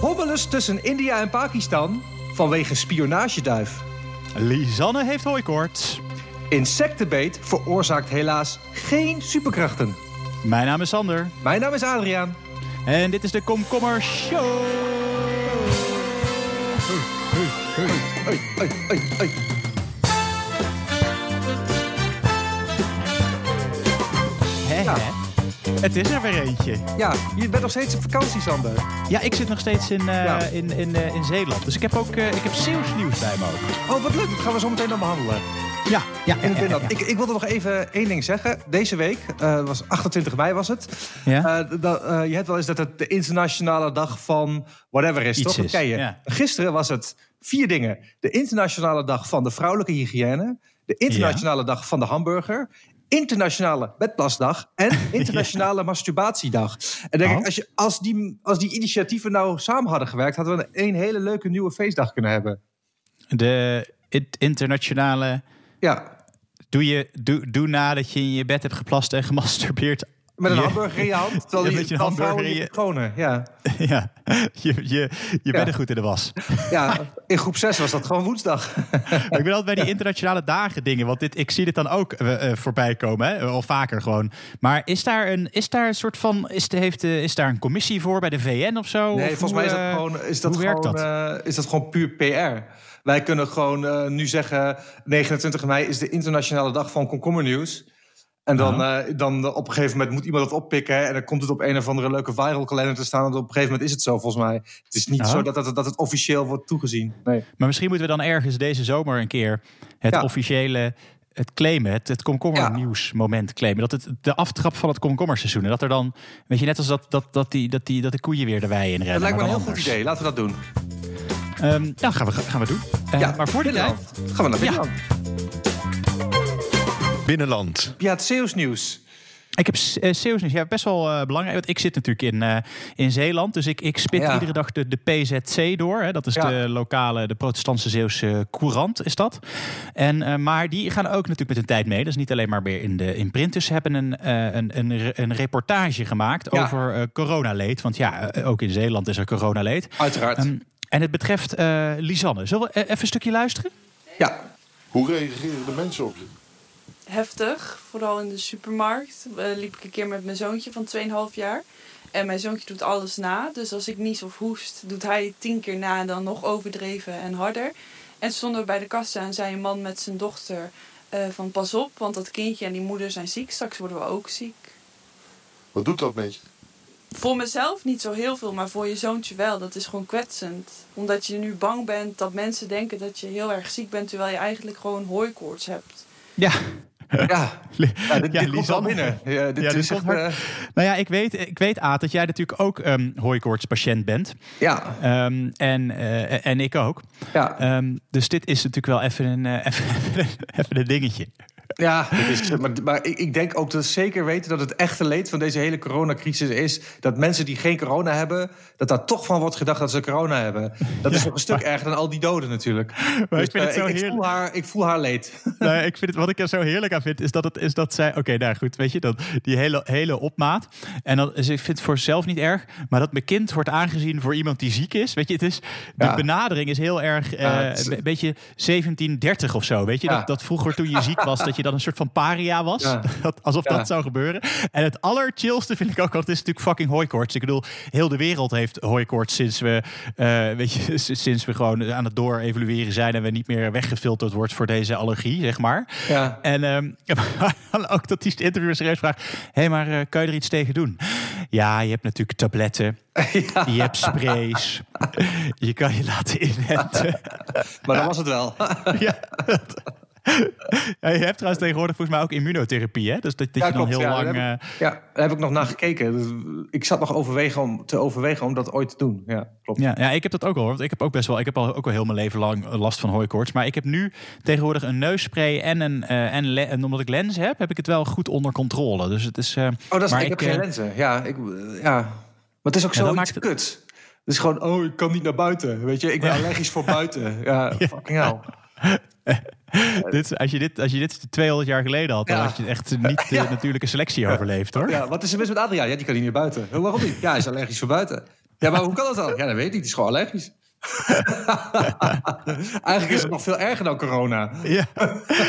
Hobbelus tussen India en Pakistan vanwege spionageduif. Lisanne heeft hooikoorts. Insectenbeet veroorzaakt helaas geen superkrachten. Mijn naam is Sander. Mijn naam is Adriaan. En dit is de Komkommer Show. Hey, hey, hey, Het is er weer eentje. Ja, je bent nog steeds op vakantie, Sander. Ja, ik zit nog steeds in, eh, Ja. in, in, eh, in Zeeland. Dus ik heb ook uh, ik heb Zeeuws nieuws bij me ook. Oh, wat leuk. Dat gaan we zo meteen dan behandelen. Ja, ja, In het binnenland. Ik, ik wilde nog even één ding zeggen. Deze week, was 28 mei was het. Ja? Dat, je hebt wel eens dat het de internationale dag van whatever is, Iets toch? Is, je. ja. Gisteren was het vier dingen. De internationale dag van de vrouwelijke hygiëne. De internationale dag van de hamburger. Internationale bedplasdag. En internationale masturbatiedag. En denk Oh. ik, als, je, als, die, als die initiatieven nou samen hadden gewerkt... hadden we een hele leuke nieuwe feestdag kunnen hebben. De internationale... Ja, Doe, je, doe, doe nadat je in je bed hebt geplast en gemasturbeerd. Met een Je- hamburger in je hand. Terwijl je, je dan hamburger in je je- Ja. ja, je, je, je bent er goed in de was. ja, in groep 6 was dat gewoon woensdag. Ik ben altijd bij die internationale dagen dingen. Want dit, ik zie dit dan ook eh, eh, voorbij komen. Hè? Al vaker gewoon. Maar is daar een, is daar een soort van. Is, de, heeft, de, is daar een commissie voor bij de VN of zo? Nee, Of volgens hoe, mij is dat eh, gewoon, is dat gewoon, dat? eh, is dat gewoon puur PR. Wij kunnen gewoon eh, nu zeggen... 29 mei is de internationale dag van komkommernieuws. En dan, eh, dan op een gegeven moment moet iemand het oppikken... en dan komt het op een of andere leuke viral kalender te staan... en op een gegeven moment is het zo, volgens mij. Het is niet zo dat, dat, dat het officieel wordt toegezien. Nee. Maar misschien moeten we dan ergens deze zomer een keer het Ja. officiële. Het claimen, het, het komkommernieuwsmoment claimen. Dat het de aftrap van het komkommerseizoen. En dat er dan, weet je, net als dat, dat, dat, die, dat, die, dat de koeien weer de wei in rennen. Dat lijkt me een heel goed idee. Laten we dat doen. Ehm, ja, gaan we, gaan we doen. Eh, Ja, maar voor die tijd... Gaan we naar Ja. Binnenland. Ja, het Zeeuws nieuws. Ik heb uh, Zeeuws nieuws. Ja, best wel eh, belangrijk. Want ik zit natuurlijk in, eh, in Zeeland. Dus ik, ik spit Ja. iedere dag de, de PZC door. Hè. Dat is Ja. de lokale, de protestantse Zeeuwse courant is dat. En, eh, maar die gaan ook natuurlijk met hun tijd mee. Dat is niet alleen maar weer in, de, in print. Dus ze hebben een, eh, een, een, een reportage gemaakt Ja. over eh, coronaleed. Want ja, eh, ook in Zeeland is er coronaleed. Uiteraard. Ehm, en het betreft eh, Lisanne. Zullen we eh, even een stukje luisteren? ja. Hoe reageren de mensen op je? Heftig. Vooral in de supermarkt eh, liep ik een keer met mijn zoontje van 2,5 jaar. En mijn zoontje doet alles na. Dus als ik nies of hoest, doet hij het tien keer na en dan nog overdreven en harder. En stonden we bij de kassa en zei een man met zijn dochter eh, van pas op, want dat kindje en die moeder zijn ziek. Straks worden we ook ziek. Wat doet dat met je? Voor mezelf niet zo heel veel, maar voor je zoontje wel. Dat is gewoon kwetsend. Omdat je nu bang bent dat mensen denken dat je heel erg ziek bent, terwijl je eigenlijk gewoon hooikoorts hebt. Ja, Ja, ja dit, Ja, dit komt binnen. Ja, dit Ja, dit is komt echt, hard. nou ja, ik weet, ik weet Aad, dat jij natuurlijk ook um, hooikoortspatiënt bent. ja, Ehm, en, eh, en ik ook. ja. Ehm, dus dit is natuurlijk wel even een, eh, even, even een dingetje. Ja, is, maar, maar ik, ik denk ook dat we zeker weten dat het echte leed van deze hele coronacrisis is... dat mensen die geen corona hebben, dat daar toch van wordt gedacht dat ze corona hebben. Dat is nog een stuk erger dan al die doden natuurlijk. Maar Dus, ik vind het eh, zo ik, heerlijk. voel haar, ik voel haar leed. nou, ik vind het, wat ik er zo heerlijk aan vind, is dat, het, is dat zij... Oké, nou goed, weet je, dat, die hele, hele opmaat. En dus ik vind het voor zelf niet erg. Maar dat mijn kind wordt aangezien voor iemand die ziek is. Weet je, het is, de Ja. benadering is heel erg... Ja, is- een beetje 1730 of zo. Weet je, dat, dat vroeger toen je ziek was, dat je dan een soort van paria was. Ja. Dat, alsof Ja. dat zou gebeuren. En het allerchillste vind ik ook, want het is natuurlijk fucking hooikoorts. Ik bedoel, heel de wereld heeft hooikoorts sinds we, eh, weet je, sinds we gewoon aan het door-evalueren zijn en we niet meer weggefilterd wordt voor deze allergie, zeg maar. Ja. En ehm, ook dat die interviewer serieus vraagt: hé, hey, maar eh, kan je er iets tegen doen? Ja, je hebt natuurlijk tabletten, ja, je hebt sprays, je kan je laten inenten. maar dat was het wel. ja, dat- Ja, je hebt trouwens tegenwoordig volgens mij ook immunotherapie, hè? Dus dat, dat Ja, je dan klopt, heel lang. dat eh, Ja, daar heb ik nog naar gekeken. Dus Ik zat nog overwegen om, te overwegen om dat ooit te doen. Ja, klopt. Ja, ja, ik heb dat ook al. hoor. Want ik heb ook best wel. Ik heb al ook al heel mijn leven lang last van hooikoorts. Maar ik heb nu tegenwoordig een neusspray en een en, en, le- en omdat ik lenzen heb, heb ik het wel goed onder controle. Dus het is. eh, Oh, dat is, maar ik, heb geen eh, lenzen. Ja, ik, ja. Maar het is ook zo iets het- kuts. Het is gewoon, oh, ik kan niet naar buiten. Weet je, ik ben allergisch voor buiten. Ja, fucking hell. dit, als, je dit, als je dit 200 jaar geleden had, dan Ja. had je echt niet de Ja. natuurlijke selectie overleefd hoor. Ja, wat is er mis met Adriaan? Ja, die kan niet naar buiten. Waarom niet? Ja, hij is allergisch voor buiten. Ja, maar hoe kan dat dan? Ja, dat weet ik niet. Het is gewoon allergisch. Eigenlijk is het nog veel erger dan corona. Ja,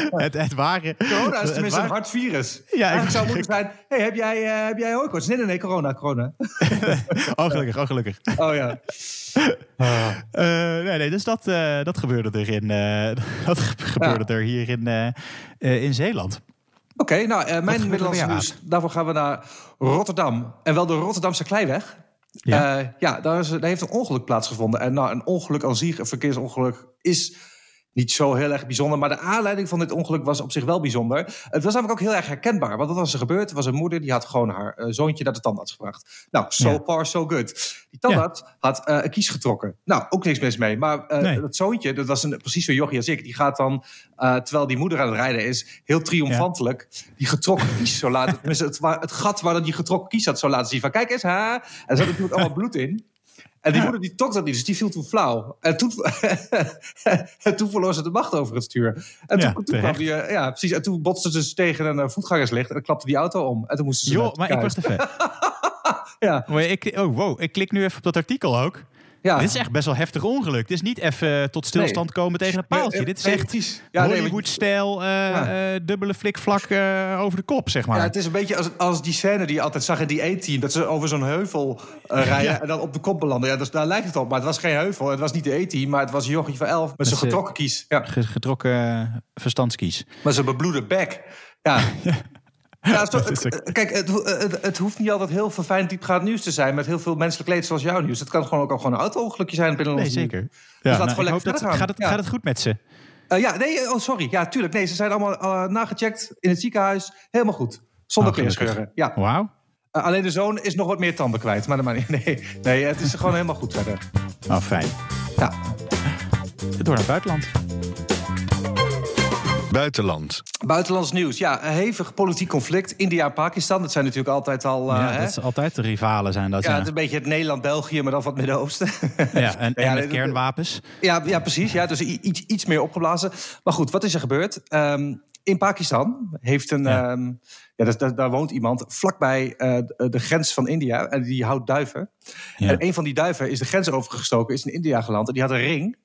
het, het ware... Corona is tenminste een hard virus. Ja, Eigenlijk ik- zou het moeten zijn... hey, heb jij, eh heb jij hooikoorts? Nee, nee, nee, corona, corona. Oh, gelukkig, oh, gelukkig. Oh ja. Eh, nee, nee, dus dat, eh, dat gebeurde er, in, dat ge- gebeurde er hier in, in Zeeland. Oké, nou, mijn er nieuws. Daarvoor gaan we naar Rotterdam. En wel de Rotterdamse Kleiweg. Ja. Ja, ja daar, is, daar heeft een ongeluk plaatsgevonden. En nou, een ongeluk aan zich, een verkeersongeluk, is niet zo heel erg bijzonder. Maar de aanleiding van dit ongeluk was op zich wel bijzonder. Het was namelijk ook heel erg herkenbaar. Want wat was er gebeurd? Er was een moeder die had gewoon haar eh, zoontje naar de tandarts gebracht. Nou, so Ja. far, so good. Die tandarts had eh, een kies getrokken. Nou, ook niks mis mee. Maar Nee. dat zoontje, dat was een, precies zo jochie als ik. Die gaat dan, terwijl die moeder aan het rijden is... heel triomfantelijk die getrokken kies zo laten... het, wa- het gat waar die getrokken kies had zo laten zien. Van kijk eens, ha. En er zat natuurlijk allemaal bloed in. En die moeder die trok dat niet, dus die viel toen flauw. En toen, en toen verloor ze de macht over het stuur. En toen, Ja, toen kwam die, eh, ja, precies. En toen botste ze dus tegen een eh, voetgangerslicht en dan klapte die auto om. En toen moesten ze Joh, maar ik was te ver. Ja, Maar ik, oh, wow, ik klik nu even op dat artikel ook. Ja. Dit is echt best wel heftig ongeluk. Dit is niet even tot stilstand komen tegen een paaltje. Nee, Dit is echt. Ja, nee, Hollywood-stijl, eh, Ja. eh, dubbele flikvlak eh, over de kop, zeg maar. Ja, het is een beetje als, als die scène die je altijd zag in die E-team. Dat ze over zo'n heuvel eh, rijden Ja. en dan op de kop belanden. Ja, dus daar lijkt het op. Maar het was geen heuvel. Het was niet de E-team, maar het was jochie van elf met zijn eh, getrokken kies. Ja. Ge- Getrokken verstandskies. Met zijn bebloede bek. Ja. Ja, zo, kijk, het, ho- het, het hoeft niet altijd heel verfijnd diepgaand nieuws te zijn... met heel veel menselijk leed zoals jouw nieuws. Het kan gewoon ook al gewoon een auto-ongelukje zijn binnen Nee, ons zeker. Ja, nou, gewoon lekker dat, verder gaan. gaat, het, Ja. gaat het goed met ze? Eh, ja, nee, oh sorry. Ja, tuurlijk. Nee, ze zijn allemaal eh, nagecheckt in het ziekenhuis. Helemaal goed. Zonder Oh. Ja. Wauw. Eh, alleen de zoon is nog wat meer tanden kwijt. Maar, niet- nee, nee, het is gewoon helemaal goed verder. Oh, fijn. Ja. Door naar het buitenland. Buitenland. Buitenlands nieuws. Ja, een hevig politiek conflict. India en Pakistan. Dat zijn natuurlijk altijd al... eh, ja, hè? dat is altijd de rivalen zijn dat, ja, ja. het is een beetje het Nederland-België, maar dan van het Midden-Oosten. Ja, en, en Ja, met kernwapens. Ja, ja precies. Ja, dus iets, iets meer opgeblazen. Maar goed, wat is er gebeurd? Ehm, in Pakistan heeft een. Ja. ehm, ja, dat- dat- daar woont iemand vlakbij eh, de, de grens van India. En die houdt duiven. Ja. En een van die duiven is de grens overgestoken, is in India geland. En die had een ring.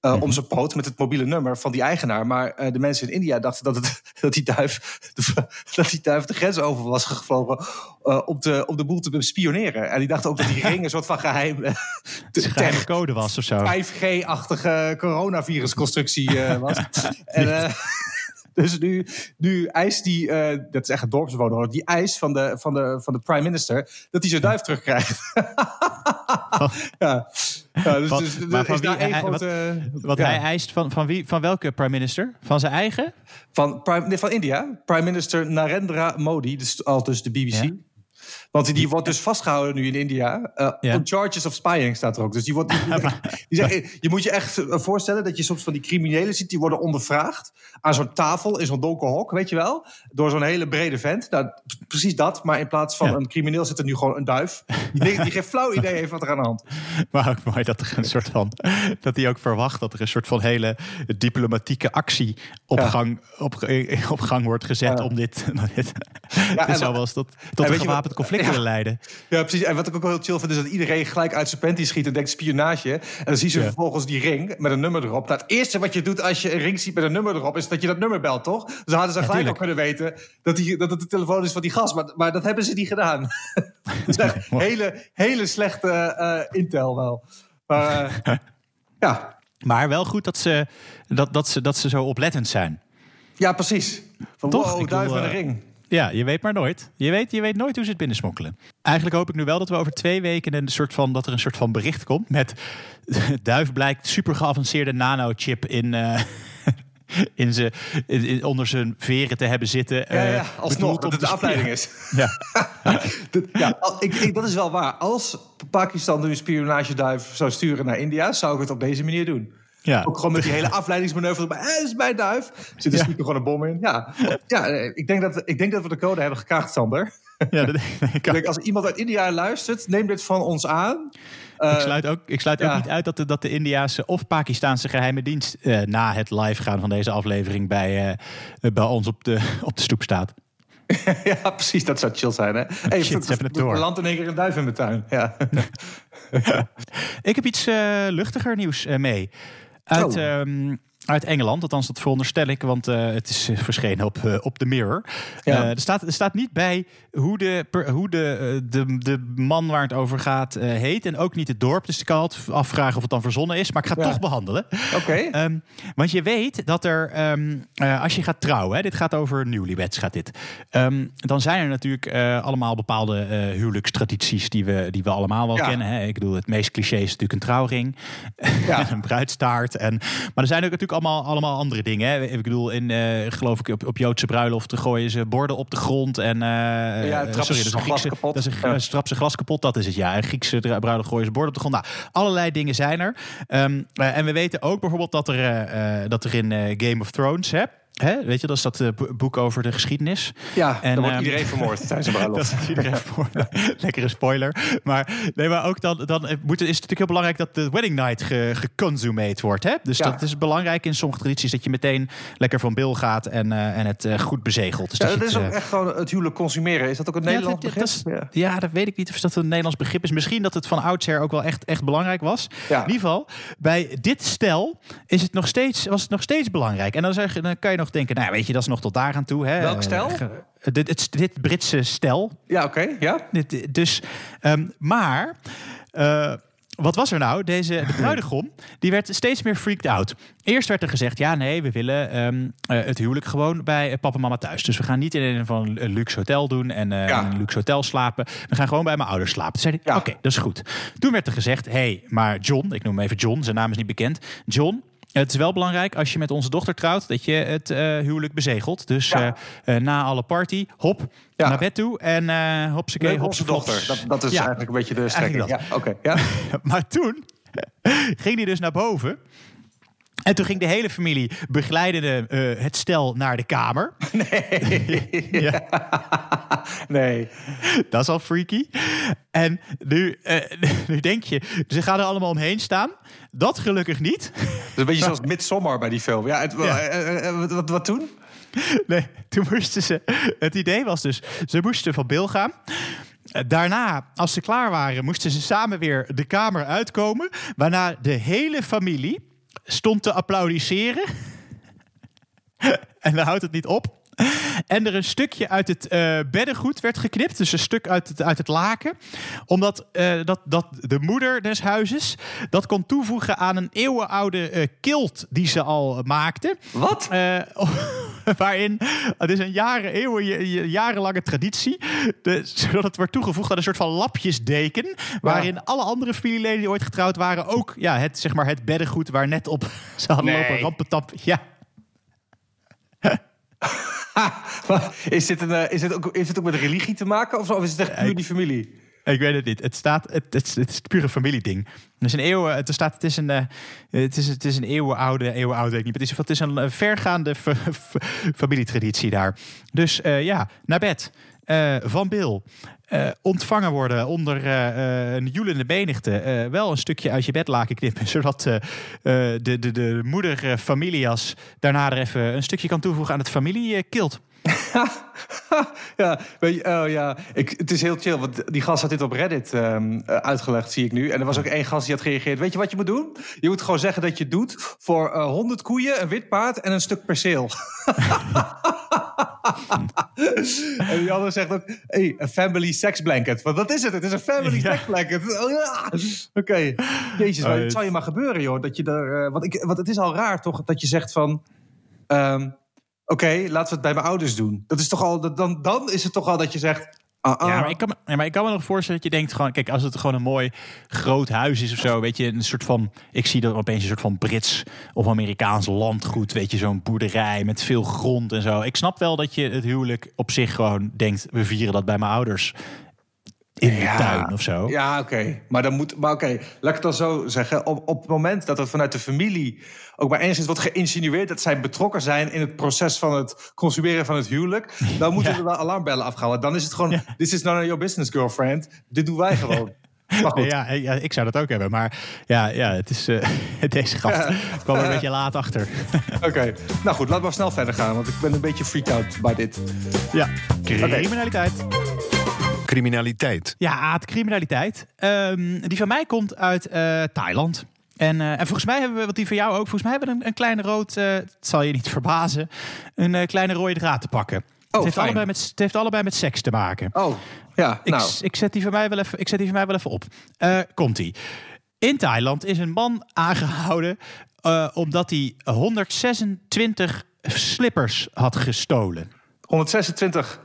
Eh, Mhm. om zijn poot met het mobiele nummer van die eigenaar. Maar eh, de mensen in India dachten dat, het, dat, die duif, dat die duif de grens over was gevlogen. eh, om, de, om de boel te spioneren. En die dachten ook dat die ring een soort van geheim. eh, geheime code was of zo. 5G-achtige coronavirusconstructie was. en, dus nu, nu eist die, eh, dat is echt een dorpsbewoner, hoor, die eist van de, van, de, van de prime minister dat hij zijn duif terugkrijgt. ja. ja, dus, Wat- dus, maar van wie- hij- wat- grote, Wat ja, hij eist van, van, wie, van welke prime minister? Van zijn eigen? van, prime, nee, van India, prime minister Narendra Modi, dus al dus de BBC. Ja. Want die, wordt dus vastgehouden nu in India. eh Ja. On charges of spying staat er ook. Dus die wordt, die, die je moet je echt eh, voorstellen dat je soms van die criminelen ziet... die worden ondervraagd aan zo'n tafel in zo'n donker hok, weet je wel? Door zo'n hele brede vent. Nou, precies dat, maar in plaats van Ja. een crimineel zit er nu gewoon een duif. Die, die geen flauw idee heeft wat er aan de hand. Maar ook mooi dat er een soort van. dat hij ook verwacht dat er een soort van hele diplomatieke actie op, Ja. gang, op, op gang wordt gezet Ja. om dit. dit, en dit zou wel eens tot, tot een gewapend conflict willen leiden. Ja, precies. En wat ik ook wel heel chill vind, is dat iedereen gelijk uit zijn panty schiet en denkt spionage. En dan zien ze vervolgens die ring met een nummer erop. Nou, het eerste wat je doet als je een ring ziet met een nummer erop, is dat je dat nummer belt, toch? Dus dan hadden ze gelijk al tuurlijk. kunnen weten dat, die, dat het de telefoon is van die gast. Maar, maar dat hebben ze niet gedaan. Echt Mooi. hele, hele slechte eh, intel wel. Maar eh, ja. Maar wel goed dat ze, dat, dat, ze, dat ze zo oplettend zijn. ja, precies. Van Toch? wow, duif bedoel, een eh, ring. Ja, je weet maar nooit. Je weet, je weet nooit hoe ze het binnensmokkelen. Eigenlijk hoop ik nu wel dat we over twee weken een soort van, dat er een soort van bericht komt met duif blijkt super geavanceerde nanochip in. eh, In ze, in- in- onder zijn veren te hebben zitten. Ja, eh, ja, alsnog, bedoeld dat het de afleiding is. Ja. Dat- ja, al- ik, ik- dat is wel waar. Als Pakistan nu een spionageduif zou sturen naar India, zou ik het op deze manier doen. Ja. Ook gewoon met die hele afleidingsmanoeuvre. Maar, eh, is mijn duif. Zit er Ja. gewoon een bom in. Ja, ja eh, ik, denk dat, we- ik denk dat we de code hebben gekraakt, Sander. Ja, dat denk ik denk, als iemand uit India luistert, neem dit van ons aan. Eh, Ik sluit ook, ik sluit ook niet uit dat de, dat de Indiaanse of Pakistaanse geheime dienst eh, na het live gaan van deze aflevering bij, eh, bij ons op de, op de stoep staat. ja, precies. Dat zou chill zijn, hè? Hey, Shit, ze hebben het door. Landt in één keer een duif in mijn tuin. Ja. Ik heb iets eh, luchtiger nieuws eh, mee. Uit, Oh. ehm, uit Engeland, althans dat veronderstel ik, want eh, het is eh, verschenen op, eh, op de Mirror. Ja. Er, staat, er staat niet bij hoe, de, per- hoe de, de, de man waar het over gaat heet en ook niet het dorp. Dus ik kan altijd afvragen of het dan verzonnen is, maar ik ga het Ja. toch behandelen. Oké. Ehm, want je weet dat er, ehm, eh, als je gaat trouwen, hè, dit gaat over newlyweds, gaat dit. Ehm, dan zijn er natuurlijk allemaal bepaalde huwelijkstradities die we, die we allemaal wel Ja. kennen. Hè. Ik bedoel, het meest cliché is natuurlijk een trouwring, Ja. en een bruidstaart. En, maar er zijn ook natuurlijk allemaal, allemaal andere dingen. Hè. Ik bedoel, in, eh, geloof ik, op, op Joodse bruiloften gooien ze borden op de grond. En, eh Ja, eh, trappen ze dat is een glas kapot. Dat is een, Ja. ze glas kapot, dat is het ja. Een Griekse bruiloft gooien ze borden op de grond. Nou, allerlei dingen zijn er. Ehm, eh, en we weten ook bijvoorbeeld dat er, dat er in Game of Thrones, hè, hè, weet je, dat is dat eh, bo- boek over de geschiedenis. Ja, En, dan wordt ehm, iedereen vermoord tijdens een Dat bruiloft. iedereen voor. Lekkere spoiler. Maar, nee, maar ook dan, dan eh, moet, is het natuurlijk heel belangrijk dat de wedding night ge, geconsumate wordt. Hè? Dus Ja. dat is belangrijk in sommige tradities dat je meteen lekker van bil gaat en, eh, en het goed bezegelt. Dus Ja, dat dat is het, ook echt gewoon het huwelijk consumeren. Is dat ook een ja, Nederlands dat- begrip? dat is- ja. dat weet ik niet of dat een Nederlands begrip is. Misschien dat het van oudsher ook wel echt, echt belangrijk was. In ieder geval, bij dit stel is het nog steeds, was het nog steeds belangrijk. En dan, zeg, dan kan je nog denken, nou weet je, dat is nog tot daar aan toe. Hè. Welk stel? Dit, het, dit Britse stel. Ja, oké. Ja? Dit, dus, ehm, maar... eh, wat was er nou? Deze de bruidegom die werd steeds meer freaked out. Eerst werd er gezegd: ja, nee, we willen ehm, eh, het huwelijk gewoon bij eh, papa en mama thuis. Dus we gaan niet in een van een luxe hotel doen en Ja. in een luxe hotel slapen. We gaan gewoon bij mijn ouders slapen. Toen zei hij: Ja. Oké, dat is goed. Toen werd er gezegd: hé, hey, maar John, ik noem hem even John, zijn naam is niet bekend. John. Het is wel belangrijk als je met onze dochter trouwt dat je het eh, huwelijk bezegelt. Dus Ja. eh, eh, na alle party, hop, Ja. naar bed toe en eh hopsakee, onze dochter. Dat, dat is Ja. eigenlijk een beetje de strekking. Ja, oké. Ja. maar toen ging hij dus naar boven. En toen ging de hele familie begeleidende eh, het stel naar de kamer. Ja. Nee. Dat is al freaky. En nu, eh, nu denk je, ze gaan er allemaal omheen staan. Dat gelukkig niet. Dat is een beetje zoals Midsommar bij die film. Ja, het, Ja. eh, wat, wat, wat toen? Nee, toen moesten ze. Het idee was dus, ze moesten van Bill gaan. Daarna, als ze klaar waren, moesten ze samen weer de kamer uitkomen. Waarna de hele familie stond te applaudisseren. en dan houdt het niet op. En er een stukje uit het eh, beddengoed werd geknipt. Dus een stuk uit het, uit het laken. Omdat eh, dat, dat de moeder des huizes dat kon toevoegen aan een eeuwenoude eh, kilt die ze al maakte. Wat? Waarin, het is een jaren, eeuwen, jarenlange traditie, de, zodat het wordt toegevoegd aan een soort van lapjesdeken, waarin alle andere familieleden die ooit getrouwd waren ook ja, het, zeg maar, het beddengoed waar net op ze hadden Nee. lopen rampetap. Ja, is, dit een, eh, is, dit ook, is dit ook met religie te maken? Of, zo? of is het echt puur die familie? ik weet het niet. Het, staat, het, het, het is het pure familieding. Het is een eeuwen, het staat, het is een, eh, het is, het is een eeuwenoude, eeuwenoude, weet ik niet. Het is, het is een eh, vergaande fa- fa- familietraditie daar. Dus eh, ja, naar bed. Eh, van Bill. Eh, ontvangen worden onder eh, een joelende menigte. Wel een stukje uit je bed laken knippen. Zodat de, de, de moeder daarna er even een stukje kan toevoegen aan het familiekilt. ja, weet je, oh ja. Ik, het is heel chill, want die gast had dit op Reddit ehm, eh, uitgelegd, zie ik nu. En er was ook één gast die had gereageerd. Weet je wat je moet doen? Je moet gewoon zeggen dat je het doet voor eh 100 koeien, een wit paard en een stuk perceel. en die andere zegt ook, hey, een family sex blanket. Want dat is het, het is een family Ja. sex blanket. Oh, ja. Oké, jezus, maar Oh, het het- zal je maar gebeuren, joh. Dat je er, eh, want, ik, want het is al raar, toch, dat je zegt van... ehm, Oké, laten we het bij mijn ouders doen. Dat is toch al, dan, dan is het toch al dat je zegt. ah, ah. Ja, maar ik, kan ja, maar ik kan me nog voorstellen dat je denkt gewoon... Kijk, als het gewoon een mooi groot huis is of zo... Weet je, een soort van... Ik zie dat opeens een soort van Brits of Amerikaans landgoed. Weet je, zo'n boerderij met veel grond en zo. Ik snap wel dat je het huwelijk op zich gewoon denkt... We vieren dat bij mijn ouders in de Ja. tuin of zo. Ja, oké. Maar dan moet. Maar oké, laat ik het dan zo zeggen. Op, op het moment dat er vanuit de familie ook maar enigszins wordt geïnsinueerd dat zij betrokken zijn in het proces van het consumeren van het huwelijk, dan moeten Ja. er wel alarmbellen afgaan. Dan is het gewoon: This is of your business, girlfriend. Dit doen wij gewoon. Ja, ja, ik zou dat ook hebben. Maar ja, ja het is, eh, deze gast kwam er een beetje laat achter. Oké, nou goed, laten we snel verder gaan, want ik ben een beetje freaked out bij dit. ja, criminaliteit. Criminaliteit. Ja, het criminaliteit. Ehm, die van mij komt uit eh, Thailand. En, eh, en volgens mij hebben we, wat die van jou ook, volgens mij hebben we een, een kleine rood, eh, het zal je niet verbazen, een kleine rode draad te pakken. het, heeft fijn. allebei met, het heeft allebei met seks te maken. Oh, ja, Ik, nou. ik, zet die van mij wel even, ik zet die van mij wel even op. Eh, Komt-ie. In Thailand is een man aangehouden eh, omdat hij 126 slippers had gestolen. 126.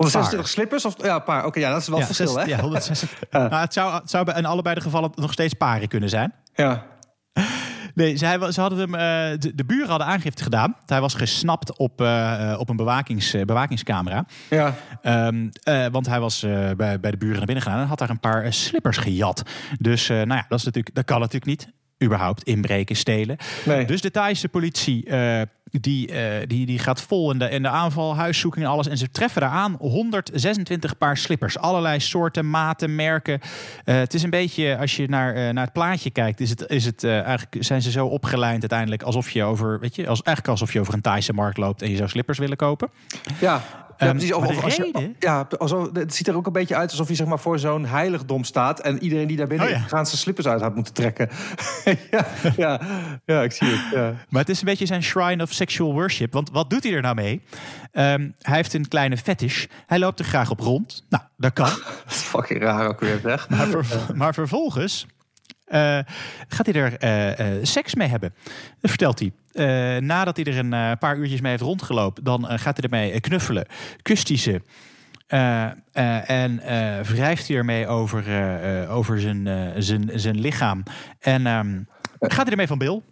126 Paar. slippers? Of, ja, een paar. Oké, ja, dat is wel ja, verschil, zes- hè? Ja, 126. Nou, het, zou, het zou bij in allebei de gevallen nog steeds paren kunnen zijn. Ja. Nee, zij, ze hadden hem, eh, de, de buren hadden aangifte gedaan. Hij was gesnapt op, eh, op een bewakings, eh, bewakingscamera. Ja. Ehm, eh, want hij was bij, bij de buren naar binnen gegaan en had daar een paar slippers gejat. Dus nou ja, dat, is natuurlijk, dat kan natuurlijk niet. Überhaupt inbreken, stelen. Nee. Dus de Thaise politie die, eh, die, die gaat vol in de, de aanval, huiszoeking en alles. En ze treffen daar aan 126 paar slippers. Allerlei soorten, maten, merken. Eh, het is een beetje, als je naar, eh, naar het plaatje kijkt, is het, is het, eigenlijk zijn ze zo opgelijnd uiteindelijk alsof je over, weet je, als, eigenlijk alsof je over een Thaise markt loopt en je zou slippers willen kopen. Ja. Ja, Ehm, precies. Of, als je- ja, alsof, het ziet er ook een beetje uit alsof je zeg maar, voor zo'n heiligdom staat. En iedereen die daar binnen Oh ja. gaan zijn slippers uit had moeten trekken. ja, ja, ja, ik zie het. Ja. Maar het is een beetje zijn shrine of sexual worship. Want wat doet hij er nou mee? Ehm, hij heeft een kleine fetish. Hij loopt er graag op rond. Nou, dat kan. Dat is fucking raar ook weer, zeg. Maar, ver- maar vervolgens gaat hij er eh, eh, seks mee hebben. Dat vertelt hij. Eh, nadat hij er een eh, paar uurtjes mee heeft rondgelopen, dan eh, gaat hij ermee eh, knuffelen. Kust hij ze. Eh, eh, en eh, wrijft hij ermee over, eh, eh, over zijn, eh, zijn, zijn lichaam. En ehm, gaat hij ermee van bil.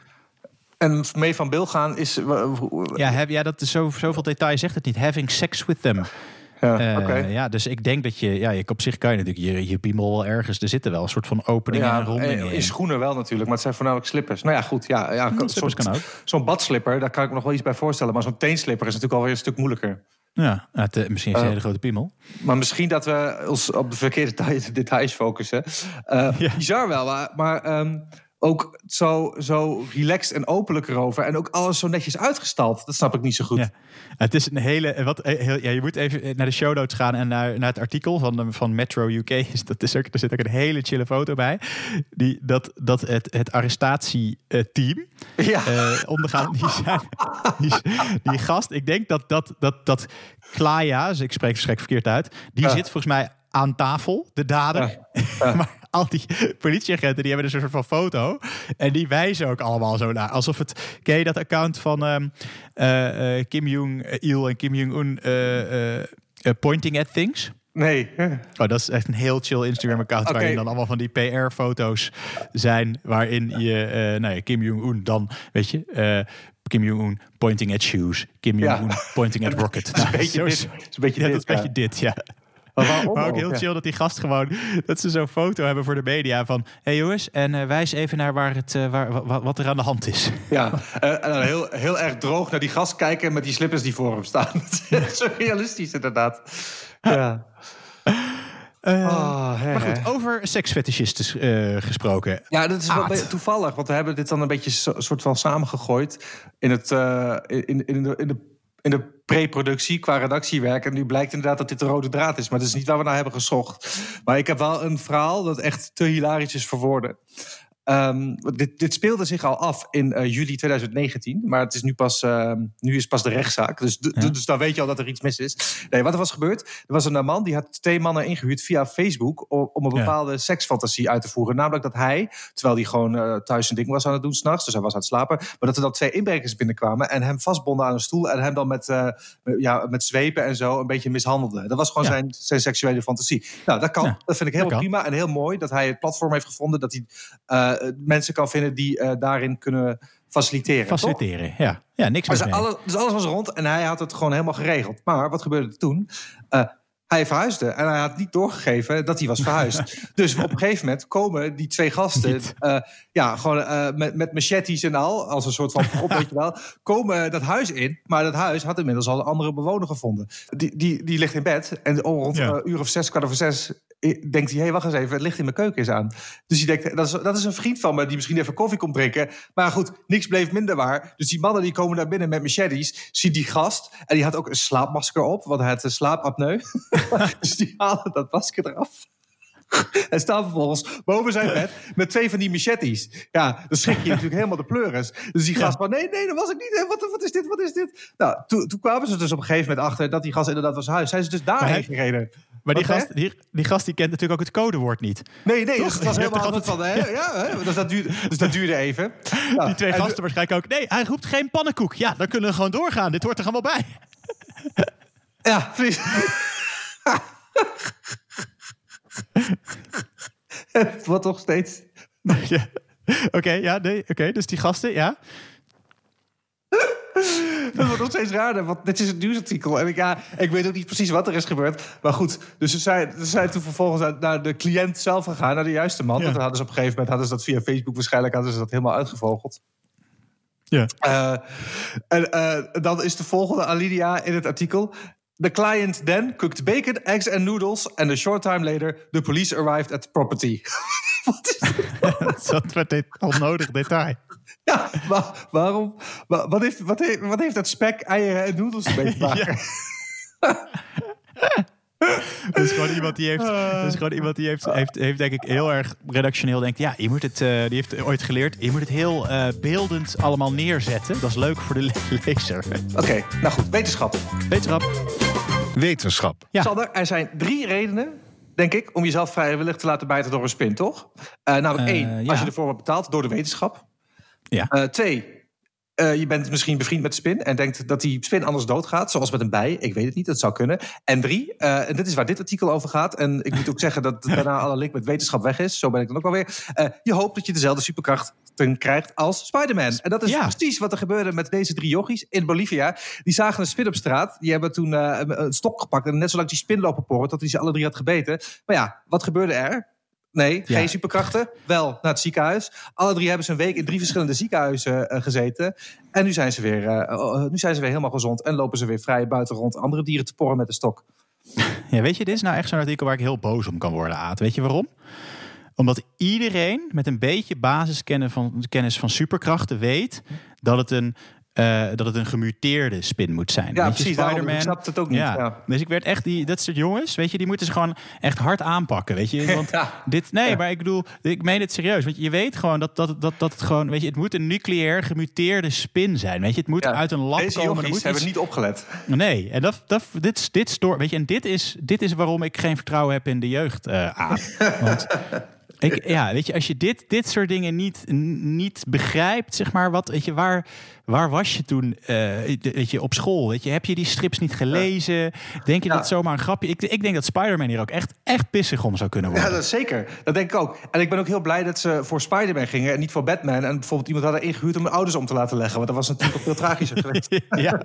En mee van Bill gaan is... Ja, Ja, heb, ja dat is zo, zoveel detail zegt het niet. Having sex with them. Ja, Eh, ja, dus ik denk dat je, ja, je, op zich kan je natuurlijk je, je piemel wel ergens. Er zitten wel een soort van openingen Ja, en rondingen in in. schoenen wel natuurlijk, maar het zijn voornamelijk slippers. Nou ja, goed. Ja, ja, Hm, slippers zo'n- kan ook. Zo'n badslipper, daar kan ik me nog wel iets bij voorstellen. Maar zo'n teenslipper is natuurlijk alweer een stuk moeilijker. Ja, het, eh, misschien hij een Eh, hele grote piemel. Maar misschien dat we ons op de verkeerde details- focussen. Ja. Bizar wel, maar, maar ehm, ook zo, zo relaxed en openlijk erover. En ook alles zo netjes uitgestald. Dat snap ik niet zo goed. Ja. Het is een hele. eh, Wat, eh, heel, ja, je moet even naar de show notes gaan en naar, naar het artikel van, de- van Metro UK. Is Dat is ook, er zit ook een hele chille foto bij. Die, dat, dat het, het arrestatieteam Ja. eh ondergaan. Die, zijn, die, die gast, ik denk dat dat, dat, dat Klaya, dus ik spreek het verkeerd uit, die Ja. zit volgens mij aan tafel, de dader. maar al die politieagenten die hebben dus een soort van foto. En die wijzen ook allemaal zo naar. Alsof het. Ken je dat account van ehm, eh, eh, Kim Jong-il en Kim Jong-un eh, pointing at things? Nee. Oh, dat is echt een heel chill Instagram-account... Waarin dan allemaal van die PR-foto's zijn... waarin je, nou ja, Kim Jong-un dan, weet je... Kim Jong-un pointing at shoes. Kim Ja. Jong-un pointing at rocket. Dat is een Nou, is- is een beetje ja, dit, dat is een beetje dit, ja. Maar ook heel chill dat die gast gewoon... dat ze zo'n foto hebben voor de media van... hé hey jongens, en eh, wijs even naar waar het, eh, waar, wa- wat er aan de hand is. Ja, eh, en dan heel, heel erg droog naar die gast kijken met die slippers die voor hem staan. Zo realistisch inderdaad. Ja. Oh, hè, maar goed, over seksfetischisten eh, gesproken. Ja, dat is wel be- toevallig, want we hebben dit dan een beetje so- soort van samengegooid in, het, in, in, de, in, de, in de pre-productie qua redactiewerk. En nu blijkt inderdaad dat dit de rode draad is, maar dat is niet waar we naar hebben gezocht. Maar ik heb wel een verhaal dat echt te hilarisch is voor woorden. Ehm, dit, dit speelde zich al af in eh, juli 2019, maar het is nu pas, ehm, nu is pas de rechtszaak. Dus, Ja. dus dan weet je al dat er iets mis is. Nee, wat er was gebeurd, er was een eh, man die had twee mannen ingehuurd via Facebook om, om een Ja. bepaalde seksfantasie uit te voeren. Namelijk dat hij, terwijl hij gewoon eh, thuis een ding was aan het doen s'nachts, dus hij was aan het slapen, maar dat er dan twee inbrekers binnenkwamen en hem vastbonden aan een stoel en hem dan met, ja, met zwepen en zo een beetje mishandelden. Dat was gewoon Ja. zijn, zijn seksuele fantasie. Nou, dat kan. Dat vind ik helemaal kan. prima en heel mooi dat hij het platform heeft gevonden dat hij mensen kan vinden die eh, daarin kunnen faciliteren. toch? Faciliteren, ja. Ja, niks Dus mis mee. alles, dus alles was rond en hij had het gewoon helemaal geregeld. Maar wat gebeurde er toen? Eh, hij verhuisde en hij had niet doorgegeven dat hij was verhuisd. dus op een gegeven moment komen die twee gasten, eh, ja, gewoon eh, met, met machetes en al, als een soort van prop, weet je wel, komen dat huis in. Maar dat huis had inmiddels al een andere bewoner gevonden. Die, die, die ligt in bed en rond Ja. een uur of zes, kwart over zes, eh, denkt hij, hé, hey, wacht eens even, het licht in mijn keuken is aan. Dus hij denkt, dat is, dat is een vriend van me die misschien even koffie komt drinken. Maar goed, niks bleef minder waar. Dus die mannen die komen daar binnen met machetes, ziet die gast. En die had ook een slaapmasker op, want hij had een slaapapneu. dus die halen dat masker eraf. En staan vervolgens boven zijn bed met twee van die machetes. Ja, dan schrik je natuurlijk helemaal de pleuris. Dus die gast van, nee, nee, dat was ik niet. Wat, wat is dit, wat is dit? Nou, toen, toen kwamen ze dus op een gegeven moment achter... dat die gast inderdaad was huis. Zijn ze dus daarheen gereden. Maar die gast, die, die gast die kent natuurlijk ook het codewoord niet. Nee, nee, dus het was helemaal altijd van... Hè, ja, hè, dus, dat duurde, dus dat duurde even. Ja, Die twee en- gasten waarschijnlijk ook. Nee, hij roept geen pannenkoek. Ja, dan kunnen we gewoon doorgaan. Dit hoort er allemaal bij. Ja, precies. Wat nog steeds... Ja. Oké, ja, nee, oké. dus die gasten, ja. Dat wordt nog steeds raarder, want dit is een nieuwsartikel. En ik, ja, ik weet ook niet precies wat er is gebeurd. Maar goed, dus ze zijn, ze zijn toen vervolgens naar- de cliënt zelf gegaan, naar de juiste man. Ja. Dan hadden ze op een gegeven moment hadden ze dat via Facebook waarschijnlijk hadden ze dat helemaal uitgevogeld. Ja. Eh, en eh, dan is de volgende alinea in het artikel. The client then cooked bacon, eggs and noodles. And a short time later, the police arrived at the property. Wat is dit? Dat wat met dit onnodig detail. Ja, maar waarom? wa- Wat heeft, wat, heeft, wat heeft dat spek, eieren en noedels te maken? Dat is gewoon iemand die heeft, dat is gewoon iemand die heeft, heeft, heeft denk ik heel erg redactioneel denkt. Ja, je moet het, eh, die heeft ooit geleerd. Je moet het heel eh, beeldend allemaal neerzetten. Dat is leuk voor de le- lezer. Oké, nou goed, wetenschap. Wetenschap. Wetenschap. Ja. Sander, er zijn drie redenen, denk ik, om jezelf vrijwillig te laten bijten door een spin, toch? Eh, namelijk Eh, één, ja. als je ervoor wordt betaald door de wetenschap. Ja. Eh, twee, eh, je bent misschien bevriend met de spin en denkt dat die spin anders doodgaat, zoals met een bij. Ik weet het niet, dat zou kunnen. En drie, eh, en dit is waar dit artikel over gaat. En ik moet ook zeggen dat daarna alle link met wetenschap weg is. Zo ben ik dan ook alweer. Eh je hoopt dat je dezelfde superkrachten krijgt als Spider-Man. En dat is Ja. precies wat er gebeurde met deze drie yogis in Bolivia. Die zagen een spin op straat. Die hebben toen eh, een, stok gepakt en net zo lang die spin lopen porren tot hij ze alle drie had gebeten. Maar ja, wat gebeurde er? Nee, Ja. geen superkrachten. Wel naar het ziekenhuis. Alle drie hebben ze een week in drie verschillende ziekenhuizen eh, gezeten. En nu zijn, ze weer, eh, oh, nu zijn ze weer helemaal gezond. En lopen ze weer vrij buiten rond andere dieren te porren met de stok. Ja, weet je, dit is nou echt zo'n artikel waar ik heel boos om kan worden, Aad. Weet je waarom? Omdat iedereen met een beetje basiskennis van, kennis van superkrachten weet dat het een, eh, dat het een gemuteerde spin moet zijn. Ja, precies. Ik snap het ook niet. Ja. Ja. Dus ik werd echt die, dat soort jongens, weet je, die moeten ze gewoon echt hard aanpakken, weet je. Want Ja. dit, nee, Ja. maar ik bedoel, ik meen het serieus. Want je weet gewoon dat, dat, dat, dat het gewoon, weet je, het moet een nucleair gemuteerde spin zijn. Weet je, het moet uit een lab Deze komen. yogis moet hebben iets- niet opgelet. Nee, en dat, dat, dit, dit, stoor, weet je, en dit, is, dit is waarom ik geen vertrouwen heb in de jeugd, eh Aad. Want ik, ja, weet je, als je dit, dit soort dingen niet, niet begrijpt, zeg maar, wat, weet je, waar, waar was je toen eh, weet je, op school? Weet je, heb je die strips niet gelezen? Denk je Ja. dat zomaar een grapje? Ik, ik denk dat Spider-Man hier ook echt, echt pissig om zou kunnen Ja, worden. dat is zeker. Dat denk ik ook. En ik ben ook heel blij dat ze voor Spider-Man gingen en niet voor Batman. En bijvoorbeeld iemand hadden ingehuurd om hun ouders om te laten leggen. Want dat was natuurlijk ook veel tragischer geweest. ja.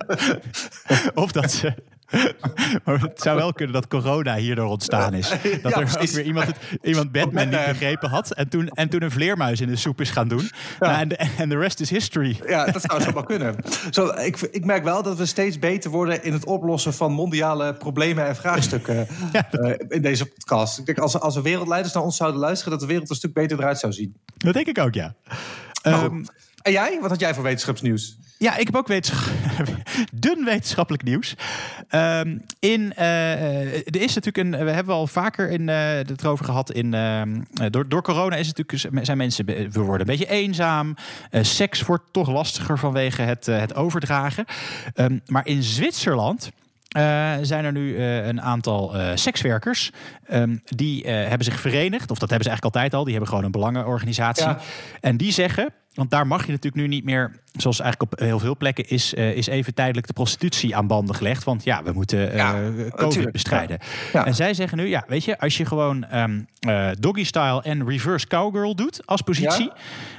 Of dat ze. Maar het zou wel kunnen dat corona hierdoor ontstaan is. Dat Ja, er ook weer iemand, het, iemand Batman niet begrepen had. En toen, en toen een vleermuis in de soep is gaan doen. Nou, en, de, en de rest is history. Ja, dat zou kunnen. Zo, ik, ik merk wel dat we steeds beter worden in het oplossen van mondiale problemen en vraagstukken eh, in deze podcast. Ik denk als, als er wereldleiders naar ons zouden luisteren, dat de wereld een stuk beter eruit zou zien. Dat denk ik ook, ja. Ehm, en jij? Wat had jij voor wetenschapsnieuws? Ja, ik heb ook wetensch- dun wetenschappelijk nieuws. Ehm, in, eh, er is natuurlijk een. We hebben al vaker in, eh, het erover gehad. In, ehm, eh, door, door corona is het natuurlijk, zijn mensen. We worden een beetje eenzaam. Eh, seks wordt toch lastiger vanwege het, eh, het overdragen. Ehm, maar in Zwitserland. Eh, zijn er nu eh, een aantal eh, sekswerkers. ehm, die hebben zich verenigd. Of dat hebben ze eigenlijk altijd al. Die hebben gewoon een belangenorganisatie. Ja. En die zeggen, want daar mag je natuurlijk nu niet meer, zoals eigenlijk op heel veel plekken is, is even tijdelijk de prostitutie aan banden gelegd. Want ja, we moeten Ja, COVID natuurlijk. bestrijden. Ja. En zij zeggen nu, ja, weet je, als je gewoon ehm, eh, doggy style en reverse cowgirl doet als positie,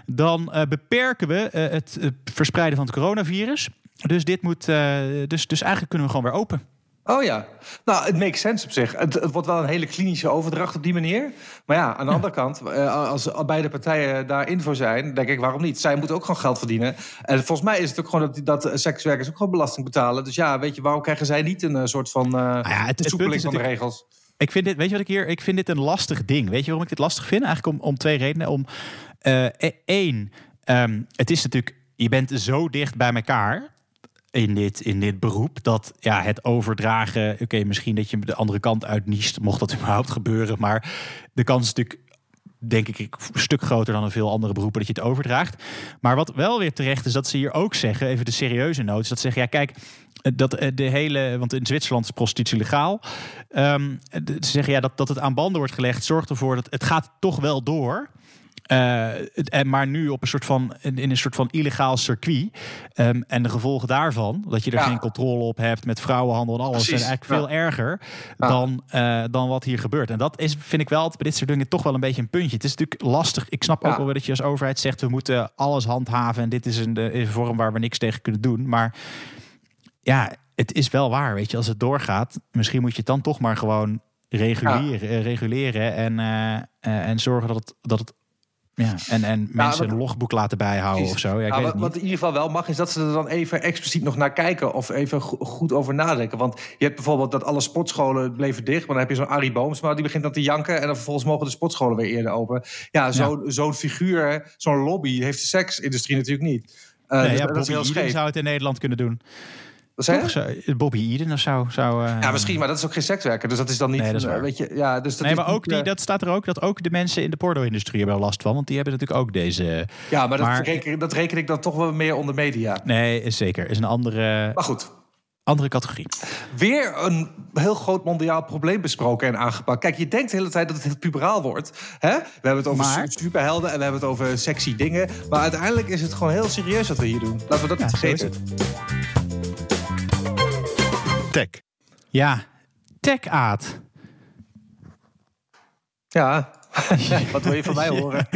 dan beperken we het verspreiden van het coronavirus. Dus dit moet, eh, dus, dus eigenlijk kunnen we gewoon weer open. Oh ja, nou, het makes sense op zich. Het, het wordt wel een hele klinische overdracht op die manier. Maar ja, aan de andere kant, eh, als beide partijen daarin voor zijn, denk ik, waarom niet? Zij moeten ook gewoon geld verdienen. En volgens mij is het ook gewoon dat, dat sekswerkers ook gewoon belasting betalen. Dus ja, weet je, waarom krijgen zij niet een eh, soort van Nou ja, het- is van de regels? Ik vind dit, weet je wat ik hier, ik vind dit een lastig ding. Weet je waarom ik dit lastig vind? Eigenlijk om, om twee redenen. Om e- één, ehm, het is natuurlijk, je bent zo dicht bij elkaar. In dit, in dit beroep. Dat ja, het overdragen, oké, misschien dat je de andere kant uitniest, mocht dat überhaupt gebeuren. Maar de kans is natuurlijk denk ik een stuk groter dan in veel andere beroepen dat je het overdraagt. Maar wat wel weer terecht is, dat ze hier ook zeggen, even de serieuze noot, dat ze zeggen, ja kijk, dat eh, de hele, want in Zwitserland is prostitutie legaal. Um, ze zeggen ja, dat, dat het aan banden wordt gelegd, zorgt ervoor dat het gaat toch wel door. Uh, maar nu op een soort van, in een soort van illegaal circuit. Um, en de gevolgen daarvan, dat je er geen controle op hebt met vrouwenhandel en alles, zijn eigenlijk veel erger dan, uh, dan wat hier gebeurt. En dat is, vind ik wel bij dit soort dingen toch wel een beetje een puntje. Het is natuurlijk lastig. Ik snap ook wel dat je als overheid zegt, we moeten alles handhaven en dit is een, een vorm waar we niks tegen kunnen doen. Maar ja, het is wel waar, weet je, als het doorgaat, misschien moet je het dan toch maar gewoon reguleren, reguleren en, uh, en zorgen dat het, dat het ja, en, en mensen een logboek laten bijhouden of zo. Ja, ik weet wat, wat in ieder geval wel mag, is dat ze er dan even expliciet nog naar kijken. Of even goed over nadenken. Want je hebt bijvoorbeeld dat alle sportscholen bleven dicht. Maar dan heb je zo'n Arie Boomsma, die begint dan te janken. En dan vervolgens mogen de sportscholen weer eerder open. Ja, zo'n ja. figuur, zo'n lobby heeft de seksindustrie natuurlijk niet. Uh, nee, dus, ja, dat is heel scheef. zou het in Nederland kunnen doen. Wat zei je? Bobby Eden of zo. zou uh... Ja, misschien, maar dat is ook geen sekswerker. Dus dat is dan niet. Nee, dat is waar. Weet je, ja, dus dat nee, maar ook die, dat staat er ook dat ook de mensen in de porno-industrie hebben last van. Want die hebben natuurlijk ook deze. Ja, maar, maar... Dat, reken, dat reken ik dan toch wel meer onder media. Nee, is zeker. Is een andere. Maar goed. Andere categorie. Weer een heel groot mondiaal probleem besproken en aangepakt. Kijk, je denkt de hele tijd dat het heel puberaal wordt. Hè? We hebben het over maar... superhelden en we hebben het over sexy dingen. Maar uiteindelijk is het gewoon heel serieus wat we hier doen. Laten we dat ja, niet vergeten. Tech. Ja, tech-aad. Ja, wat wil je van mij horen?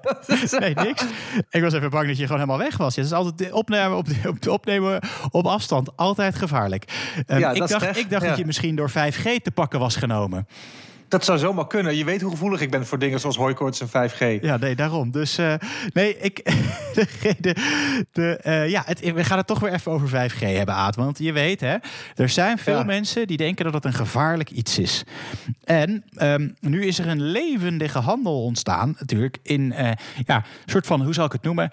nee, niks. Ik was even bang dat je gewoon helemaal weg was. Het is altijd opnemen op, op, opnemen op afstand. Altijd gevaarlijk. Um, ja, ik, dacht, ik dacht ja. dat je misschien door 5G te pakken was genomen. Dat zou zomaar kunnen. Je weet hoe gevoelig ik ben voor dingen zoals hooikoorts en 5G. Ja, nee, daarom. Dus uh, nee, ik. de, de, uh, ja, het, we gaan het toch weer even over 5G hebben, Aad. Want je weet, hè, er zijn veel ja. mensen die denken dat het een gevaarlijk iets is. En um, nu is er een levendige handel ontstaan, natuurlijk, in uh, ja, een soort van, hoe zal ik het noemen?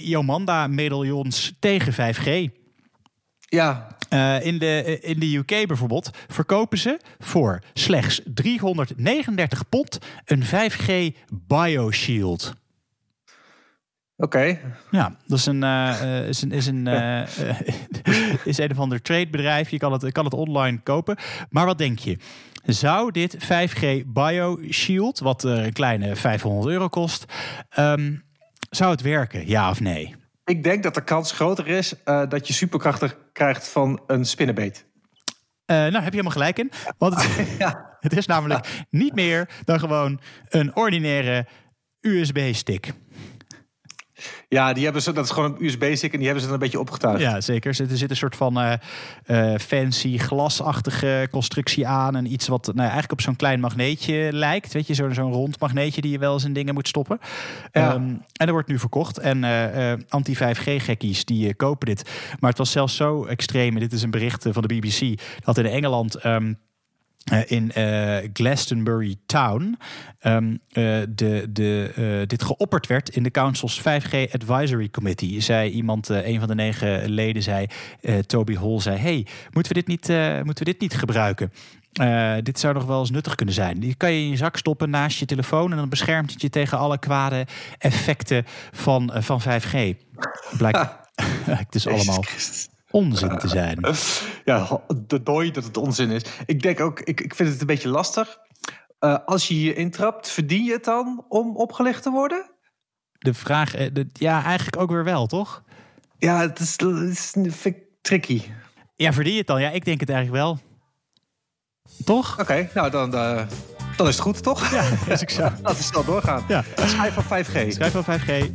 Yomanda-medaillons tegen 5G. Ja. Uh, in, de, in de UK bijvoorbeeld verkopen ze voor slechts 339 pond een 5G BioShield. Oké. Okay. Ja, dat is een, uh, is een, is een, uh, is een of ander tradebedrijf. Je kan het, kan het online kopen. Maar wat denk je? Zou dit 5G BioShield, wat een kleine 500 euro kost, um, zou het werken? Ja of nee? Ik denk dat de kans groter is uh, dat je superkrachten krijgt van een spinnenbeet. Uh, nou, heb je helemaal gelijk in. Want het, ja. het is namelijk niet meer dan gewoon een ordinaire USB-stick. Ja, die hebben ze, dat is gewoon een USB-stick en die hebben ze dan een beetje opgetuigd. Ja, zeker. Er zit een soort van uh, uh, fancy glasachtige constructie aan. En iets wat nou, eigenlijk op zo'n klein magneetje lijkt. Weet je, zo'n zo'n rond magneetje die je wel eens in dingen moet stoppen. Ja. Um, en dat wordt nu verkocht. En uh, anti-5G-gekkies die kopen dit. Maar het was zelfs zo extreem. En dit is een bericht van de BBC. Dat in Engeland... Um, uh, in uh, Glastonbury Town um, uh, de, de, dit geopperd werd in de Council's 5G Advisory Committee. Zei iemand, een van de negen leden zei, Toby Hall zei... hey, moeten we dit niet, moeten we dit niet gebruiken? dit zou nog wel eens nuttig kunnen zijn. Die kan je in je zak stoppen naast je telefoon... en dan beschermt het je tegen alle kwade effecten van, van 5G. Blijkt, het is allemaal onzin te zijn. Ja, de dooi dat het onzin is. Ik denk ook, ik, ik vind het een beetje lastig. Uh, als je hier intrapt, verdien je het dan om opgelicht te worden? De vraag, de, ja, eigenlijk ook weer wel, toch? Ja, het is, het is vind ik tricky. Ja, verdien je het dan? Ja, ik denk het eigenlijk wel. Toch? Oké, okay, nou dan, uh, dan is het goed, toch? Ja, als ik zo. Laten we snel doorgaan. Ja. Schijf van 5G. Schijf van 5G.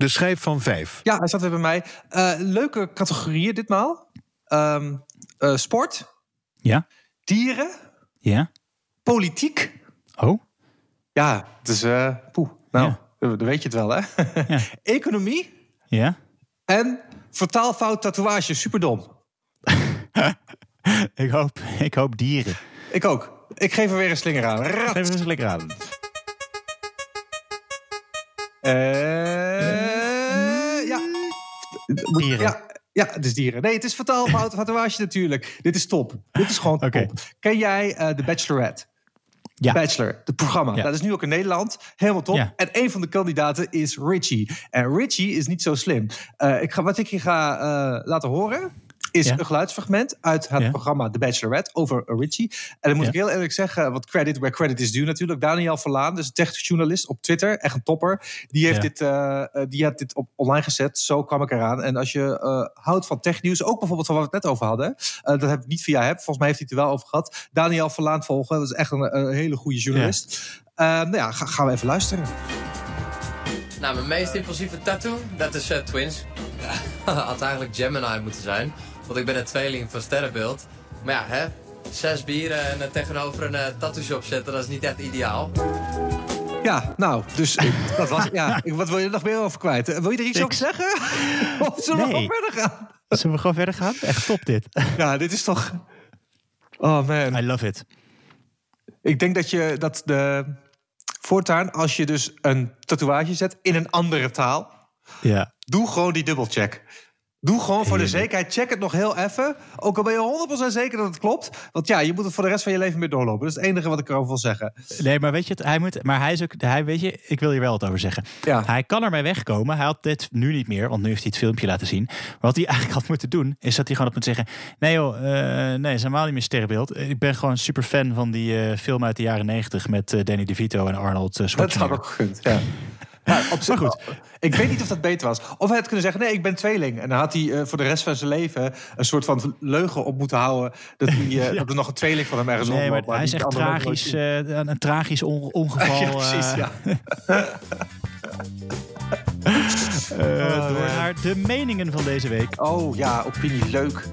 De schijf van vijf. Ja, hij staat weer bij mij. Uh, leuke categorieën ditmaal. Um, uh, sport. Ja. Dieren. Ja. Politiek. Oh. Ja, dus uh, poeh. Nou, ja. dan weet je het wel, hè? Ja. Economie. Ja. En vertaalfout tatoeage. Superdom. ik, hoop, ik hoop dieren. Ik ook. Ik geef er weer een slinger aan. Rat. Geef er een slinger aan. Uh, ja. Moet- Dieren. Ja, ja, het is dieren. Nee, het is vertaal fout tatoeage natuurlijk. Dit is top. Dit is gewoon top. Ken jij eh The Bachelorette? Ja. Bachelor, het programma. Ja. Dat is nu ook in Nederland. Helemaal top. Ja. En een van de kandidaten is Richie. En Richie is niet zo slim. Eh, ik ga, wat ik je ga eh, laten horen... is Ja. een geluidsfragment uit het Ja. programma The Bachelorette over Richie. En dan moet Ja. ik heel eerlijk zeggen... wat credit where credit is due natuurlijk. Daniel Verlaan, dus een technisch journalist op Twitter. Echt een topper. Die heeft, Ja. dit, eh, eh, die had dit op online gezet. Zo kwam ik eraan. En als je eh, houdt van technieuws... ook bijvoorbeeld van wat we het net over hadden... eh, dat heb ik niet via heb. Volgens mij heeft hij het er wel over gehad. Daniel Verlaan volgen. Dat is echt een, een hele goede journalist. Nou ja, ga- gaan we even luisteren. Nou, mijn meest impulsieve tattoo, dat is Twins. Ja, had eigenlijk Gemini moeten zijn. Want ik ben een tweeling van sterrenbeeld. Maar ja, hè, zes bieren en eh, tegenover een eh, tattoo shop zetten, dat is niet echt ideaal. Ja, nou, dus ik- dat was... Ja, ik- wat wil je er nog meer over kwijt? Eh, Wil je er iets Ik- over zeggen? of zullen we gewoon verder gaan? Zullen we gewoon verder gaan? Echt top dit. Ja, dit is toch... Oh man. I love it. Ik denk dat je dat de... Voortaan, als je dus een tatoeage zet in een andere taal... Ja. Doe gewoon die dubbelcheck. Doe gewoon voor de zekerheid. Check het nog heel even. Ook al ben je 100% zeker dat het klopt. Want ja, je moet het voor de rest van je leven mee doorlopen. Dat is het enige wat ik erover wil zeggen. Nee, maar weet je, het, hij moet, maar hij is ook, hij, weet je, ik wil hier wel wat over zeggen. Ja. Hij kan ermee wegkomen. Hij had dit nu niet meer, want nu heeft hij het filmpje laten zien. Maar wat hij eigenlijk had moeten doen, is dat hij gewoon op moet zeggen: Nee, joh, eh, nee, is helemaal niet meer sterrenbeeld. Ik ben gewoon super fan van die eh, film uit de jaren negentig met eh, Danny DeVito en Arnold uh, Dat had Schwarzenegger. ook gekund, ja. Ja, op zich, Maar goed. Ik weet niet of dat beter was. Of hij had kunnen zeggen, nee, ik ben tweeling. En dan had hij eh, voor de rest van zijn leven een soort van leugen op moeten houden. Dat, hij, eh, dat er nog een tweeling van hem ergens Nee, maar maar hij is echt nooit tragisch, eh, een, een tragisch on- ongeval. Ja, precies, ja. eh, Oh, door naar de meningen van deze week. Oh ja, opinie, leuk.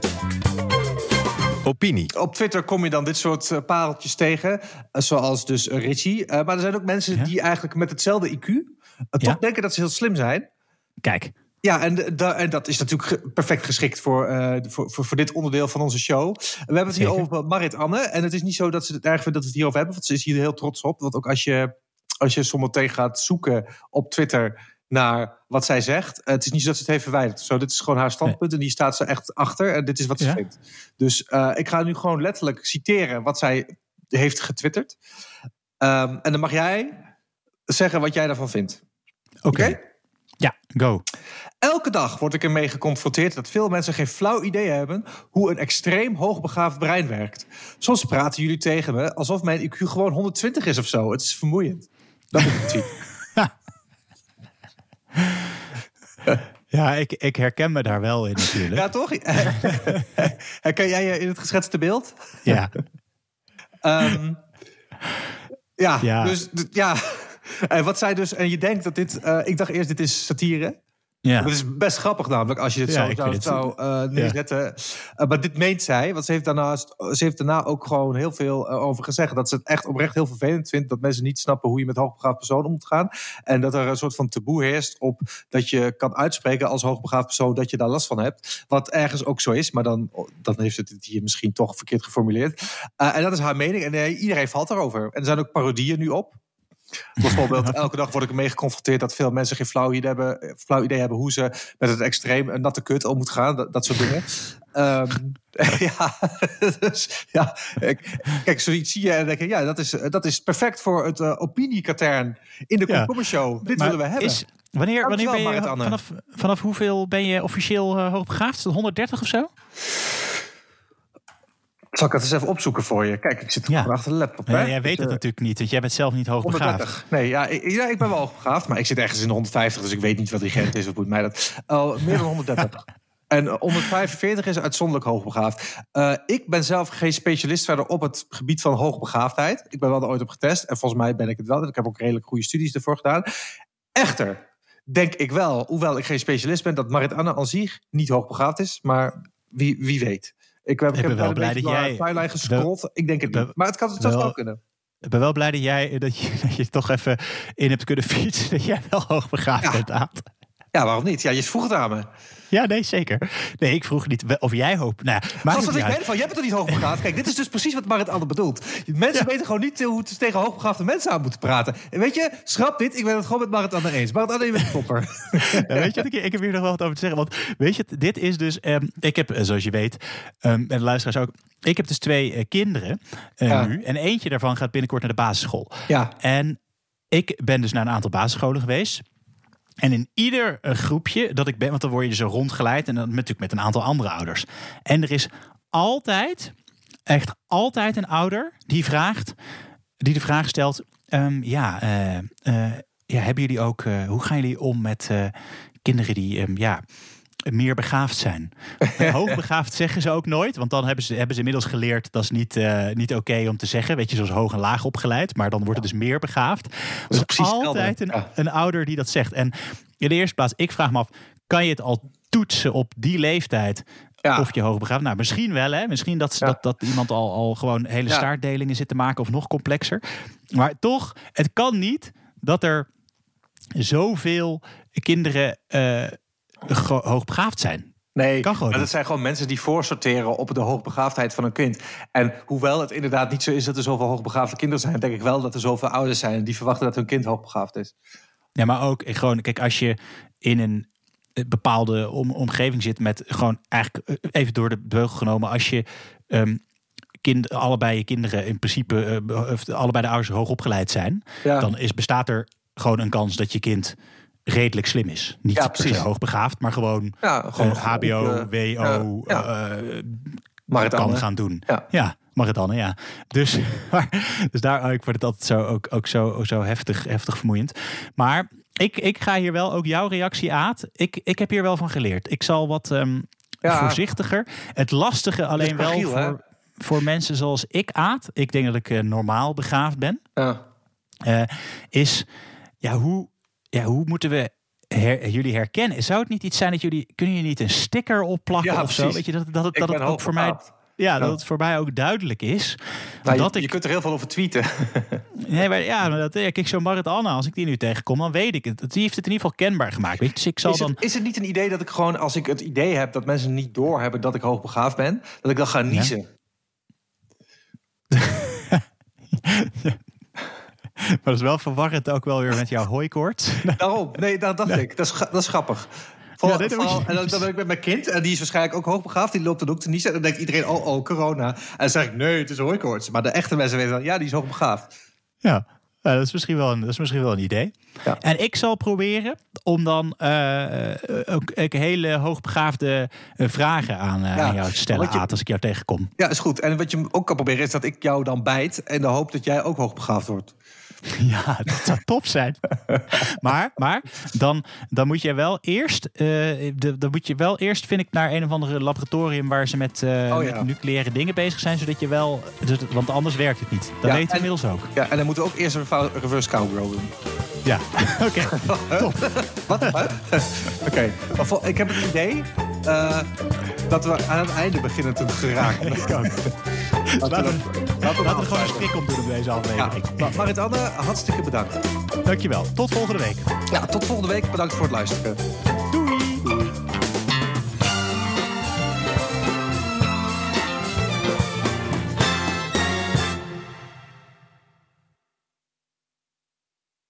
Opinie. Op Twitter kom je dan dit soort pareltjes tegen. zoals dus Richie. Eh, maar er zijn ook mensen Ja. die eigenlijk met hetzelfde IQ... eh, toch Ja. denken dat ze heel slim zijn. Kijk, Ja, en, da- en dat is natuurlijk perfect geschikt voor, eh, voor, voor, voor dit onderdeel van onze show. We hebben het hier over Marit Anne. En het is niet zo dat ze het erg vindt dat we het hierover hebben. Want ze is hier heel trots op. Want ook als je, als je soms tegen gaat zoeken op Twitter naar wat zij zegt. eh, Het is niet zo dat ze het heeft verwijderd. Zo, dit is gewoon haar standpunt. En die staat ze echt achter. En dit is wat ze Ja. vindt. Dus ik ga nu gewoon letterlijk citeren wat zij heeft getwitterd. Ehm, en dan mag jij zeggen wat jij daarvan vindt. Oké. Ja, go. Elke dag word ik ermee geconfronteerd dat veel mensen geen flauw idee hebben hoe een extreem hoogbegaafd brein werkt. Soms praten jullie tegen me alsof mijn IQ gewoon 120 is of zo. Het is vermoeiend. Dat is het. Ja, ik, ik herken me daar wel in natuurlijk. Ja, toch? Herken jij je in het geschetste beeld? Ja. Ehm, ja, Ja. dus ja. En wat zij dus, en je denkt dat dit, eh, ik dacht eerst dit is satire. ja. Dat is best grappig namelijk als je dit Ja, zo zou, zou eh, neerzetten. Eh, maar dit meent zij, want ze heeft, daarnaast, ze heeft daarna ook gewoon heel veel over gezegd. Dat ze het echt oprecht heel vervelend vindt dat mensen niet snappen hoe je met hoogbegaafd persoon om moet gaan. En dat er een soort van taboe heerst op dat je kan uitspreken als hoogbegaafd persoon dat je daar last van hebt. Wat ergens ook zo is, maar dan, dan heeft ze het hier misschien toch verkeerd geformuleerd. En dat is haar mening en iedereen valt daarover. En er zijn ook parodieën nu op. Bijvoorbeeld, elke dag word ik ermee geconfronteerd dat veel mensen geen flauw idee hebben, flauw idee hebben hoe ze met het extreem een natte kut om moet gaan. Dat, dat soort dingen. Ehm, ja, dus, ja, kijk, zoiets zie je en denk je, ja, dat is, dat is perfect voor het eh, opiniekatern in de Ja. Komkommershow. Dit Maar willen we hebben. Is, wanneer, wanneer ben je, vanaf, vanaf hoeveel ben je officieel eh, hoogbegaafd? Is dat 130 of zo? Zal ik het eens even opzoeken voor je? Kijk, ik zit Ja. achter de laptop. Nee, hè? jij weet Dus, het eh, natuurlijk niet, want jij bent zelf niet hoogbegaafd. 130. Nee, ja ik, ja, ik ben wel hoogbegaafd, maar ik zit ergens in de 150, dus ik weet niet wat die grens is. Wat moet mij dat? Oh, meer dan 130. En eh, 145 is uitzonderlijk hoogbegaafd. Eh, ik ben zelf geen specialist verder op het gebied van hoogbegaafdheid. Ik ben wel er ooit op getest en volgens mij ben ik het wel. En ik heb ook redelijk goede studies ervoor gedaan. Echter, denk ik wel, hoewel ik geen specialist ben, dat Marit Anne aan zich niet hoogbegaafd is. Maar wie, wie weet. Ik, heb, ik, ben heb wel een blij dat jij- timeline. Ik denk het niet. Maar het kan het wel- wel kunnen. Ik ben wel blij dat jij dat je, dat je toch even in hebt kunnen fietsen dat jij wel hoogbegaafd Ja. bent, Aad. Ja, waarom niet? Ja, je vroeg het aan me. Ja, nee, zeker. Nee, ik vroeg niet of jij hoopt. Nou, het dat niet ik ben van, jij bent toch niet hoogbegaafd? Kijk, dit is dus precies wat Marit Anne bedoelt. Mensen weten gewoon niet hoe ze tegen hoogbegaafde mensen aan moeten praten. En weet je, schrap dit, ik ben het gewoon met Marit Anne eens. Marit Anne, je bent topper. Ja, weet je wat, ik, ik heb hier nog wel wat over te zeggen. Want weet je, dit is dus... ehm, ik heb, eh, zoals je weet, ehm, en de luisteraars ook... Ik heb dus twee eh, kinderen eh, Ja. nu. En eentje daarvan gaat binnenkort naar de basisschool. Ja. En ik ben dus naar een aantal basisscholen geweest. En in ieder eh, groepje dat ik ben, want dan word je zo rondgeleid en dan natuurlijk met een aantal andere ouders. En er is altijd, echt altijd een ouder die vraagt, die de vraag stelt: ehm, ja, eh, eh, ja, hebben jullie ook, hoe gaan jullie om met kinderen die, ehm, ja, meer begaafd zijn. Hoogbegaafd zeggen ze ook nooit, want dan hebben ze, hebben ze inmiddels geleerd dat is niet, eh, niet oké om te zeggen. Weet je, zoals hoog en laag opgeleid, maar dan wordt het dus meer begaafd. Er is altijd een, een ouder die dat zegt. En in de eerste plaats, ik vraag me af, kan je het al toetsen op die leeftijd? Ja. Of je hoogbegaafd? Nou, misschien wel, hè? Misschien dat, Ja. dat, dat iemand al, al gewoon hele Ja. staartdelingen zit te maken of nog complexer. Maar toch, het kan niet dat er zoveel kinderen eh, hoogbegaafd zijn. Nee, Kan maar dat zijn gewoon mensen die voorsorteren op de hoogbegaafdheid van een kind. En hoewel het inderdaad niet zo is dat er zoveel hoogbegaafde kinderen zijn, denk ik wel dat er zoveel ouders zijn die verwachten dat hun kind hoogbegaafd is. Ja, maar ook gewoon, kijk, als je in een eh, bepaalde om, omgeving zit met gewoon eigenlijk eh, even door de beugel genomen, als je ehm, kind, allebei je kinderen in principe, of allebei de ouders hoog opgeleid zijn, Ja. dan is, bestaat er gewoon een kans dat je kind redelijk slim is. Niet Ja, per se precies. hoogbegaafd, maar gewoon, Ja, gewoon eh, HBO, eh, WO, ja, Marit kan gaan doen. Ja. Ja, Maritanne, ja. Dus, maar, dus daar, ik word het altijd zo, ook, ook zo, zo heftig, heftig vermoeiend. Maar ik, ik ga hier wel ook jouw reactie, Aad. Ik, ik heb hier wel van geleerd. Ik zal wat ehm, Ja. voorzichtiger. Het lastige alleen wel fragiel, voor, voor mensen zoals ik, Aad. Ik denk dat ik normaal begaafd ben. Ja. is, ja, hoe, ja, hoe moeten we her- jullie herkennen? Zou het niet iets zijn dat jullie... Kunnen jullie niet een sticker opplakken Ja, of zo? Weet je, dat, dat, het- dat het ook voor mij... Ja, dat Ja. het voor mij ook duidelijk is. Nou, dat je, ik, je kunt er heel veel over tweeten. nee, maar ja, maar dat, ja, kijk, zo'n Marit Anna, als ik die nu tegenkom, dan weet ik het. Die heeft het in ieder geval kenbaar gemaakt. Weet je? Dus ik zal Is dan. het, is het niet een idee dat ik gewoon, als ik het idee heb dat mensen niet doorhebben dat ik hoogbegaafd ben, dat ik dan ga niezen? Maar dat is wel verwarrend ook wel weer met jouw hooikoorts. Daarom, nee, dat dacht ik. Dat is, dat is grappig. Ja, vooral- en dan, dan ben ik met mijn kind, en die is waarschijnlijk ook hoogbegaafd, die loopt dan ook te niezen. En dan denkt iedereen, oh, oh, corona. En dan zeg ik, nee, het is hooikoorts. Maar de echte mensen weten dan, ja, die is hoogbegaafd. Ja. Dat, is misschien wel een, dat is misschien wel een idee. Ja. En ik zal proberen om dan eh, ook, ook hele hoogbegaafde eh, vragen aan, eh, Ja, aan jou te stellen, want je- Aad, als ik jou tegenkom. Ja, is goed. En wat je ook kan proberen is dat ik jou dan bijt en de hoop dat jij ook hoogbegaafd wordt. Ja, dat zou top zijn. maar maar dan, dan moet je wel eerst, eh, de, dan moet je wel eerst, vind ik, naar een of andere laboratorium waar ze met, eh, Oh, ja. met nucleaire dingen bezig zijn, zodat je wel, dus- want anders werkt het niet. Dat Ja, weten we inmiddels ook. Ja, en dan moeten we ook eerst een reverse cowgirl doen. Ja, oké. Wat? Huh? Oké, ik heb het idee eh, dat we aan het einde beginnen te geraken. Laten we, Laten we, laten we gewoon een strik op doen op deze Ja, aflevering. Ma- Marit-Anne, hartstikke bedankt. Dankjewel. Tot volgende week. Ja, tot volgende week. Bedankt voor het luisteren.